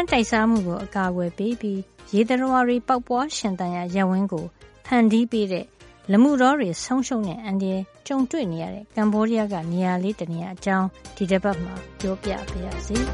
န်းတိုက်စားမှုကို အကာအကွယ်ပေးပြီး ရေတရဝါတွေ ပေါက်ပွားရှင်သန်ရာ ရပ်ဝန်းကို ဖန်တီးပေးတဲ့ လမှုတော်တွေ ဆုံးရှုံးတဲ့အန်ဒီကြုံတွေ့နေရတဲ့ ကမ္ဘောဒီးယားက နေရာလေး တနေရာအကြောင်း ဒီတစ်ပတ်မှာ ပြောပြပါရစေ။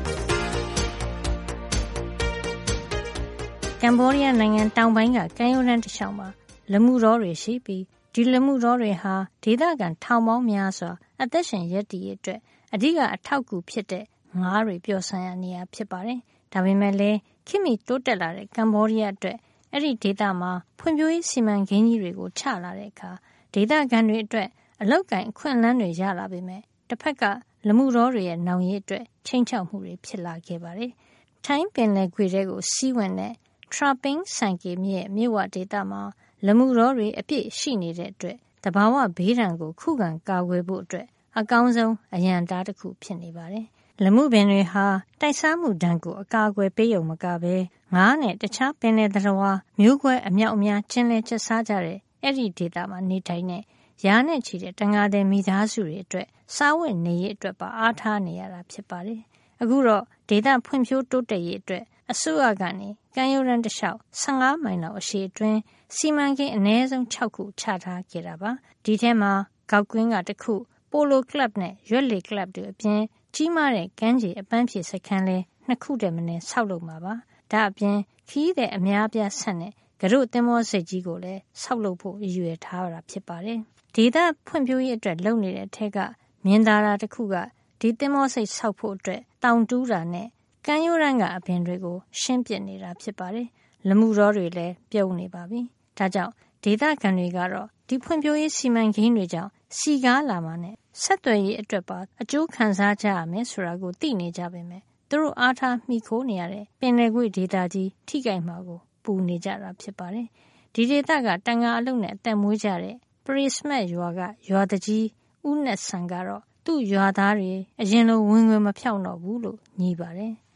ကမ္ဘောဒီးယားနိုင်ငံတောင်ပိုင်းက ကမ်းရိုးတန်းတစ်လျှောက်မှာ လမှုတော်တွေရှိပြီး ဒီလမှုတော်တွေဟာ ဒေသခံ ထောင်ပေါင်းများစွာ အသက်ရှင်ရက်တည်ရအတွက် အဓိက အထောက်အကူဖြစ်တဲ့ ငါးတွေ ပျော်ဆန်းရနေရဖြစ်ပါတယ်။ ဒါပေမဲ့လည်းခိမိတိုးတက်လာတဲ့ကမ္ဘောဒီးယားအတွက်အဲ့ဒီဒေသမှာဖွံ့ဖြိုးရေးစီမံကိန်းကြီးတွေကိုချလာတဲ့အခါဒေသခံတွေအတွက်အလောက်ကင်အခွင့်အလမ်းတွေရလာပေမဲ့တစ်ဖက်ကလမှုတော်တွေရဲ့နောင်ရည်အတွက်ချိန်ချောက်မှုတွေဖြစ်လာခဲ့ပါတယ်။ထိုင်းပင်လယ်ကွေတဲ့ကိုစီးဝင်တဲ့ Trapping ဆိုင်ကေမြစ်မြစ်ဝဒေသမှာလမှုတော်တွေအပြည့်ရှိနေတဲ့အတွက်တဘာဝဘေးဒဏ်ကိုခုခံကာကွယ်ဖို့အတွက်အကောင်းဆုံးအရန်တားတစ်ခုဖြစ်နေပါတယ်။ လမှုပင်တွေဟာ တိုက်စားမှုဒဏ်ကို အကာအကွယ်ပေးုံမကဘဲငါးနဲ့ တခြားပင်လယ်သတ္တဝါ မျိုးကွဲအမြောက်အများ ကျင်းလဲကျဆားကြတဲ့ အဲ့ဒီဒေသမှာ နေထိုင်တဲ့ ရာနဲ့ချီတဲ့တန်ငါတဲ့မိသားစုတွေအတွက် စားဝတ်နေရေးအတွက်ပါ အားထားနေရတာ ဖြစ်ပါတယ်။အခုတော့ ဒေသဖွံ့ဖြိုးတိုးတက်ရေးအတွက် အစိုးရကနေ ကမ်းရိုးတန်းတစ်လျှောက်15မိုင်လောက် အရှည်အတွင်း စီမံကိန်း အနည်းဆုံး6ခု ချထားခဲ့တာပါ။ဒီထဲမှာကောက်ကွင်းကတစ်ခု ပိုလိုကလပ်နဲ့ ရွက်လီကလပ်တွေအပြင်ကြီးမားတဲ့ကမ်းခြေအပန်းဖြေစခန်းလဲနှစ်ခုတည်းမနဲ့ဆောက်လုပ်မှာပါ။ဒါအပြင်ခီးတဲ့အများပြဆက်နဲ့ကရုသင်္ဘောစိတ်ကြီးကိုလည်းဆောက်လုပ်ဖို့ရည်ရွယ်ထားတာဖြစ်ပါတယ်။ဒေသဖွံ့ဖြိုးရေးအတွက်လုပ်နေတဲ့အထက်ကမြင်သာတာတစ်ခုကဒီသင်္ဘောစိတ်ဆောက်ဖို့အတွက်တောင်တူးတာနဲ့ကမ်းရိုးတန်းကအပင်တွေကိုရှင်းပစ်နေတာဖြစ်ပါတယ်။လမှုတော်တွေလည်းပြုံနေပါပြီ။ဒါကြောင့်ဒေသခံတွေကတော့ဒီဖွံ့ဖြိုးရေးစီမံကိန်းတွေကြောင့် စည်ကားလာမှာနဲ့ ဆက်သွယ်ရေးအတွက်ပါ အကျိုးခံစားကြရမယ်ဆိုတာကို သိနေကြပေမယ့် သူတို့အားထားမှီခိုနေရတဲ့ ပင်လယ်ကွေ့ဒေသကြီး ထိခိုက်မှာကို ပူနေကြတာ ဖြစ်ပါတယ်။ဒီဒေသက တံငါအလုပ်နဲ့ အသက်မွေးကြတဲ့ ပရိစမတ်ရွာက ရွာသူကြီး ဦးနက်စံကတော့ သူ့ရွာသားတွေ အရင်လို ဝင်ငွေမဖြောင့်တော့ဘူးလို့ ငြီးပါတယ်။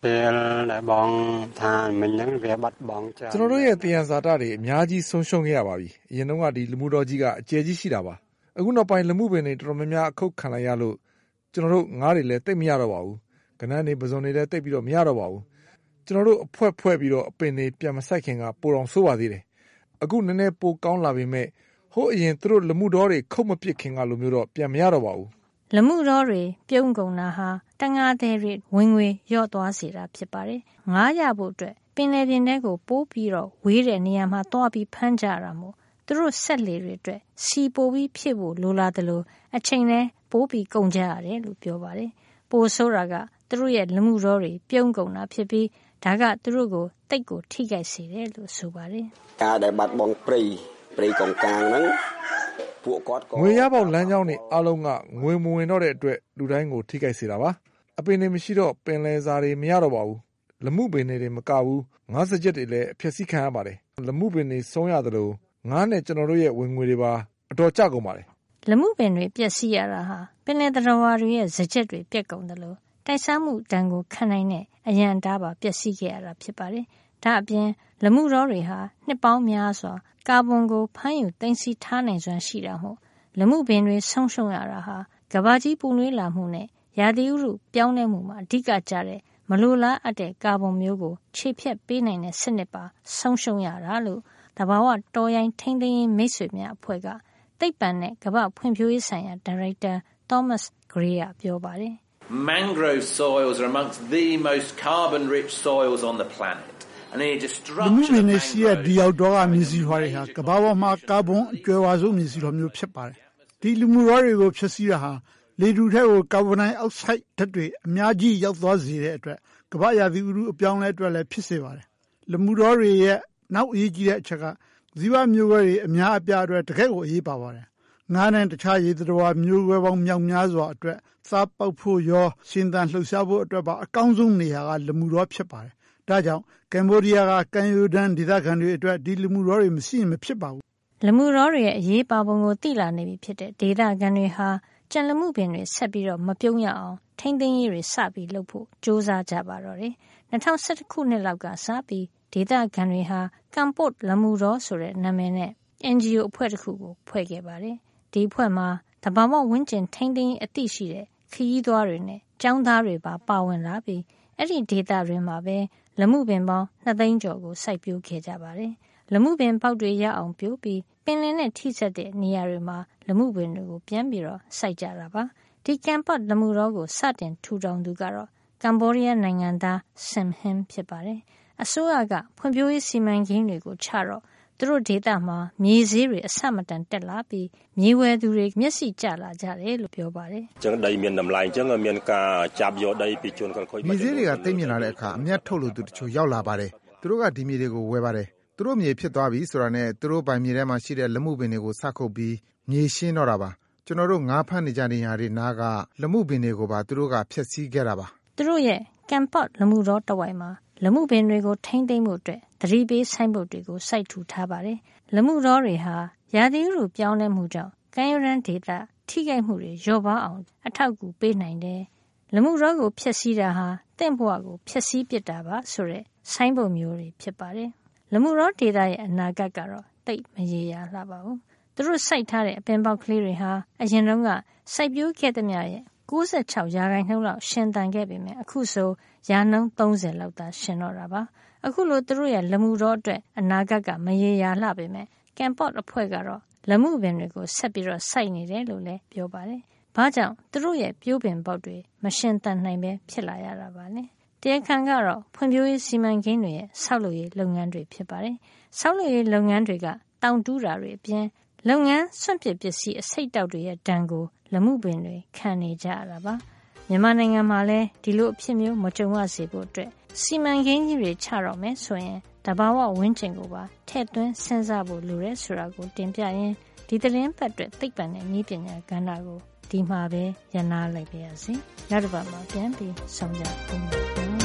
“ကျွန်တော်တို့ရဲ့ သယံဇာတတွေ အများကြီး ဆုံးရှုံးခဲ့ရပါပြီ။အရင်တုန်းက ဒီလူမှုတောကြီးက အကျယ်ကြီးရှိတာပါ အခုနောက်ပိုင်းလူမှုပင်တွေတော်တော်များများ အခုတ်ခံလိုက်ရလို့ ကျွန်တော်တို့ငားတွေလည်းတိတ်မရတော့ပါဘူးကနန်းတွေပစုံတွေလည်းတိတ်ပြီးတော့မရတော့ပါဘူးကျွန်တော်တို့ အဖွဲဖွဲပြီးတော့အပင်တွေ ပြန်မဆိုင်ခင်က ပိုတော်ဆိုးပါသေးတယ် အခု နည်းနည်း ပိုကောင်းလာပေမဲ့ဟိုအရင် သူတို့လူမှုတော်တွေ ခုတ်မပစ်ခင်ကလိုမျိုးတော့ ပြန်မရတော့ပါဘူး လမှုတော်တွေ ပြုံးကုန်တာဟာတငါသည်တွေ ဝင်ငွေရော့သွားစေတာ ဖြစ်ပါတယ်။ငားရဖို့အတွက်ပင်လယ်ပြင်ထဲကို ပိုးပြီးတော့ဝေးတဲ့နေရာမှာတွားပြီးဖမ်းကြတာမို့ သူတို့စက်လှေတွေအတွက် ဆီပိုပြီးဖြည့်ဖို့လိုလာသလို အချိန်လည်း ပိုကုန်ကြရတယ်လို့ ပြောပါတယ်။ပိုဆိုးတာက သူတို့ရဲ့ လူမှုတောတွေ ပြုံးကုန်တာဖြစ်ပြီး ဒါက သူတို့ကို သိပ်ကို ထိခိုက်စေတယ်လို့ ဆိုပါတယ်။“ငွေရပေါက်လမ်းကြောင်းတွေ အားလုံးက ငွေမဝင်တော့တဲ့အတွက် လူတိုင်းကို ထိခိုက်စေတာပါ။အပင်တွေ မရှိတော့ ပင်လယ်စာတွေ မရတော့ပါဘူး။လူမှုပင်တွေတင်မကဘူး ငါးစားကျက်တွေလည်း အဖျက်ဆီးခံရပါတယ်။လူမှုပင်တွေ ဆုံးရသလို ငါးနဲ့ကျွန်တော်တို့ရဲ့ဝင်ငွေတွေပါ အတော်ကြကုန်ပါတယ်လမှုပင်တွေ ပျက်စီးရတာဟာ ပင်လယ်သတ္တဝါတွေရဲ့စကြက်တွေပြက်ကုန်တယ်လို့တိုက်စားမှုတန်ကို ခံနိုင်တဲ့ အရန်တားပါ ပျက်စီးခဲ့ရတာ ဖြစ်ပါတယ် ဒါအပြင်လမှုတော်တွေဟာ နှစ်ပေါင်းများစွာ ကာဗွန်ကို ဖမ်းယူသိမ်းဆည်းထားနိုင်စွမ်း ရှိတာမို့လမှုပင်တွေ ဆုံးရှုံးရတာဟာကဘာကြီးပူနွေးလာမှုနဲ့ ရာသီဥတုပြောင်းလဲမှုမှာ အဓိကကျတဲ့ မလိုလားအပ်တဲ့ ကာဗွန်မျိုးကိုခြေဖြတ်ပေးနိုင်တဲ့ စနစ်ပါ ဆုံးရှုံးရတာလို့ တဘာဝတော်ရိုင်းထိန်းသိမ်းရေးမိတ်ဆွေများအဖွဲ့က သိပ္ပံနဲ့ ကမ္ဘာဖွံ့ဖြိုးရေးဆိုင်ရာ ဒါရိုက်တာ Thomas Gray က ပြောပါတယ် Mangrove soils are amongst the most carbon rich soils on the planet. လူမှုပင်တွေရှိတဲ့ ဒီရောက်တော့ကမြစီထွားတွေဟာကဘာပေါ်မှာ ကာဗွန်အကျွဲဝါဆုံး မြစီထွားမျိုး ဖြစ်ပါတယ် ဒီလူမှုရောတွေကိုဖြစ်စီတာဟာ လေတူထဲကို ကာဗွန်ဒိုင်အောက်ဆိုက်ဓာတ်တွေ အများကြီး ရောက်သွားစေတဲ့အတွက် ကမ္ဘာရာသီဥတု အပြောင်းလဲအတွက်လည်း ဖြစ်စေပါတယ် လူမှုရောတွေရဲ့ နောက်အရေးကြီးတဲ့အချက်ကဇီဝမျိုးကွဲတွေအများအပြားအတွက်တကယ့်ကိုအရေးပါပါတယ်ငါးနဲ့တခြားရေသတ္တဝါမျိုးကွဲပေါင်းမြောက်များစွာအတွက်စားပေါက်ဖို့ရောရှင်သန်လှုပ်ရှားဖို့အတွက်ပါအကောင်းဆုံးနေရာကလူမှုရောဖြစ်ပါတယ်ဒါကြောင့်ကမ္ဘောဒီးယားကကမ်းရိုးတန်းဒေသခံတွေအတွက်ဒီလူမှုတော်တွေမရှိရင်မဖြစ်ပါဘူး။လူမှုတော်တွေရဲ့အရေးပါပုံကိုသိလာနေပြီဖြစ်တဲ့ဒေသခံတွေဟာကြံလမှုပင်တွေဆက်ပြီးတော့မပြုံးရအောင်ထိမ့်သိမ်းရေးတွေစပြီးလုပ်ဖို့စူးစမ်းကြပါတော့တယ်။2011ခုနှစ်လောက်ကစပြီး ဒေသခံတွေဟာကမ်ပုတ်လမှုတော်ဆိုတဲ့ နာမည်နဲ့ NGO အဖွဲ့တစ်ခုကို ဖွဲ့ခဲ့ပါတယ်။ဒီအဖွဲ့မှာတဘာမဝင်းကျင် ထိမ့်သိမ်းအသိရှိတဲ့ ခရီးသွားတွေနဲ့ ကျောင်းသားတွေပါ ပါဝင်လာပြီး အဲ့ဒီဒေသတွင်မှာပဲ လမှုပင်ပေါင်း2သိန်းကျော်ကို စိုက်ပျိုးခဲ့ကြပါတယ်။လမှုပင်ပေါက်တွေရအောင်ပြိုးပြီး ပင်လယ်နဲ့ ထိစပ်တဲ့ နေရာတွေမှာ လမှုပင်တွေကိုပြန်ပြီးတော့စိုက်ကြတာပါ။ဒီကမ်ပတ်လမှုတော်ကို စတင်ထူထောင်သူကတော့ ကမ္ဘောဒီးယားနိုင်ငံသားဆမ်ဟင်ဖြစ်ပါတယ်။ အစိုးရက ဖွံ့ဖြိုးရေးစီမံကိန်းတွေချတော့ သူတို့ဒေသမှာ မြေဈေးတွေအဆမတန်တက်လာပြီး မြေဝယ်သူတွေ မျက်စိကျလာကြတယ်လို့ ပြောပါတယ်။“မြေဈေးတွေက သိပ်မြင့်လာတဲ့အခါ အမြတ်ထုတ်လိုသူတချို့ ရောက်လာပါတယ်။သူတို့က ဒီမြေတွေကို ဝယ်ပါတယ်။သူတို့မြေဖြစ်သွားပြီဆိုတာနဲ့ သူတို့ပိုင်မြေထဲမှာရှိတဲ့ လက်မှုပင်တွေကို စခုတ်ပြီး မြေရှင်းတော့တာပါ။ကျွန်တော်တို့ ငါးဖမ်းနေကြတဲ့ နေရာတွေနားက လက်မှုပင်တွေကိုပါ သူတို့က ဖျက်ဆီးခဲ့တာပါ။”သူတို့ရဲ့ Kampot လမုတောတဝိုက်မှာ လမှုပင်တွေကို ထိမ့်သိမ်းမှုအတွက်သတိပေးဆိုင်ဘုတ်တွေကို စိုက်ထူထားပါတယ်။လမှုတော်တွေဟာ ရာသီဥတုပြောင်းလဲမှုကြောင့် ကမ်းရိုးတန်းဒေသ ထိခိုက်မှုတွေ လျော့ပါအောင် အထောက်အကူပေးနိုင်တယ်။လမှုတော်ကို ဖျက်ဆီးတာဟာတင့်ဘဝကို ဖျက်ဆီးပစ်တာပါဆိုတဲ့ ဆိုင်းဘုတ်မျိုးတွေ ဖြစ်ပါတယ်။လမှုတော်ဒေသရဲ့ အနာဂတ်ကတော့တိတ်မရေရာလှပါဘူး။သူတို့စိုက်ထားတဲ့ အပင်ပေါက်ကလေးတွေဟာ အရင်တုန်းက စိုက်ပျိုးခဲ့သမျှရဲ့ 96 ရာခိုင်နှုန်းလောက် ရှင်သန်ခဲ့ပေမယ့် အခုဆို ရာနှုန်း30လောက်သာ ရှင်တော့တာပါ။အခုလို သူတို့ရဲ့လမှုတော်အတွက် အနာဂတ်က မရေရာလှပေမယ့်ကမ်ပေါ့အဖွဲ့ကတော့လမှုပင်တွေကို ဆက်ပြီးတော့စိုက်နေတယ်လို့လည်း ပြောပါတယ်။ဘာကြောင့် သူတို့ရဲ့ပြိုးပင်ပေါက်တွေ မရှင်သန်နိုင်ပဲဖြစ်လာရတာပါလဲ။တရားခံကတော့ ဖွံ့ဖြိုးရေးစီမံကိန်းတွေရဲ့ ဆောက်လုပ်ရေးလုပ်ငန်းတွေ ဖြစ်ပါတယ်။ဆောက်လုပ်ရေးလုပ်ငန်းတွေက တောင်တူးတာတွေအပြင် လုပ်ငန်းစွန့်ပစ်ပစ္စည်းအစိတ်တောက်တွေရဲ့ဒဏ်ကိုလမှုပင်တွေခံနေကြရတာပါမြန်မာနိုင်ငံမှာလည်းဒီလိုအဖြစ်မျိုးမကြုံရစေဖို့အတွက်စီမံကိန်းကြီးတွေချတော့မယ်ဆိုရင်တဘာဝဝင်းကျင်ကိုပါထည့်သွင်းစဉ်းစားဖို့လိုရဲဆိုတာကိုတင်ပြရင်းဒီသတင်းပတ်အတွက်သိပ္ပံနဲ့နည်းပညာကဏ္ဍကိုဒီမှာပဲရနာလိုက်ပါရစေနောက်တစ်ပတ်မှာပြန်ပြီးဆောင်ကြပါဦး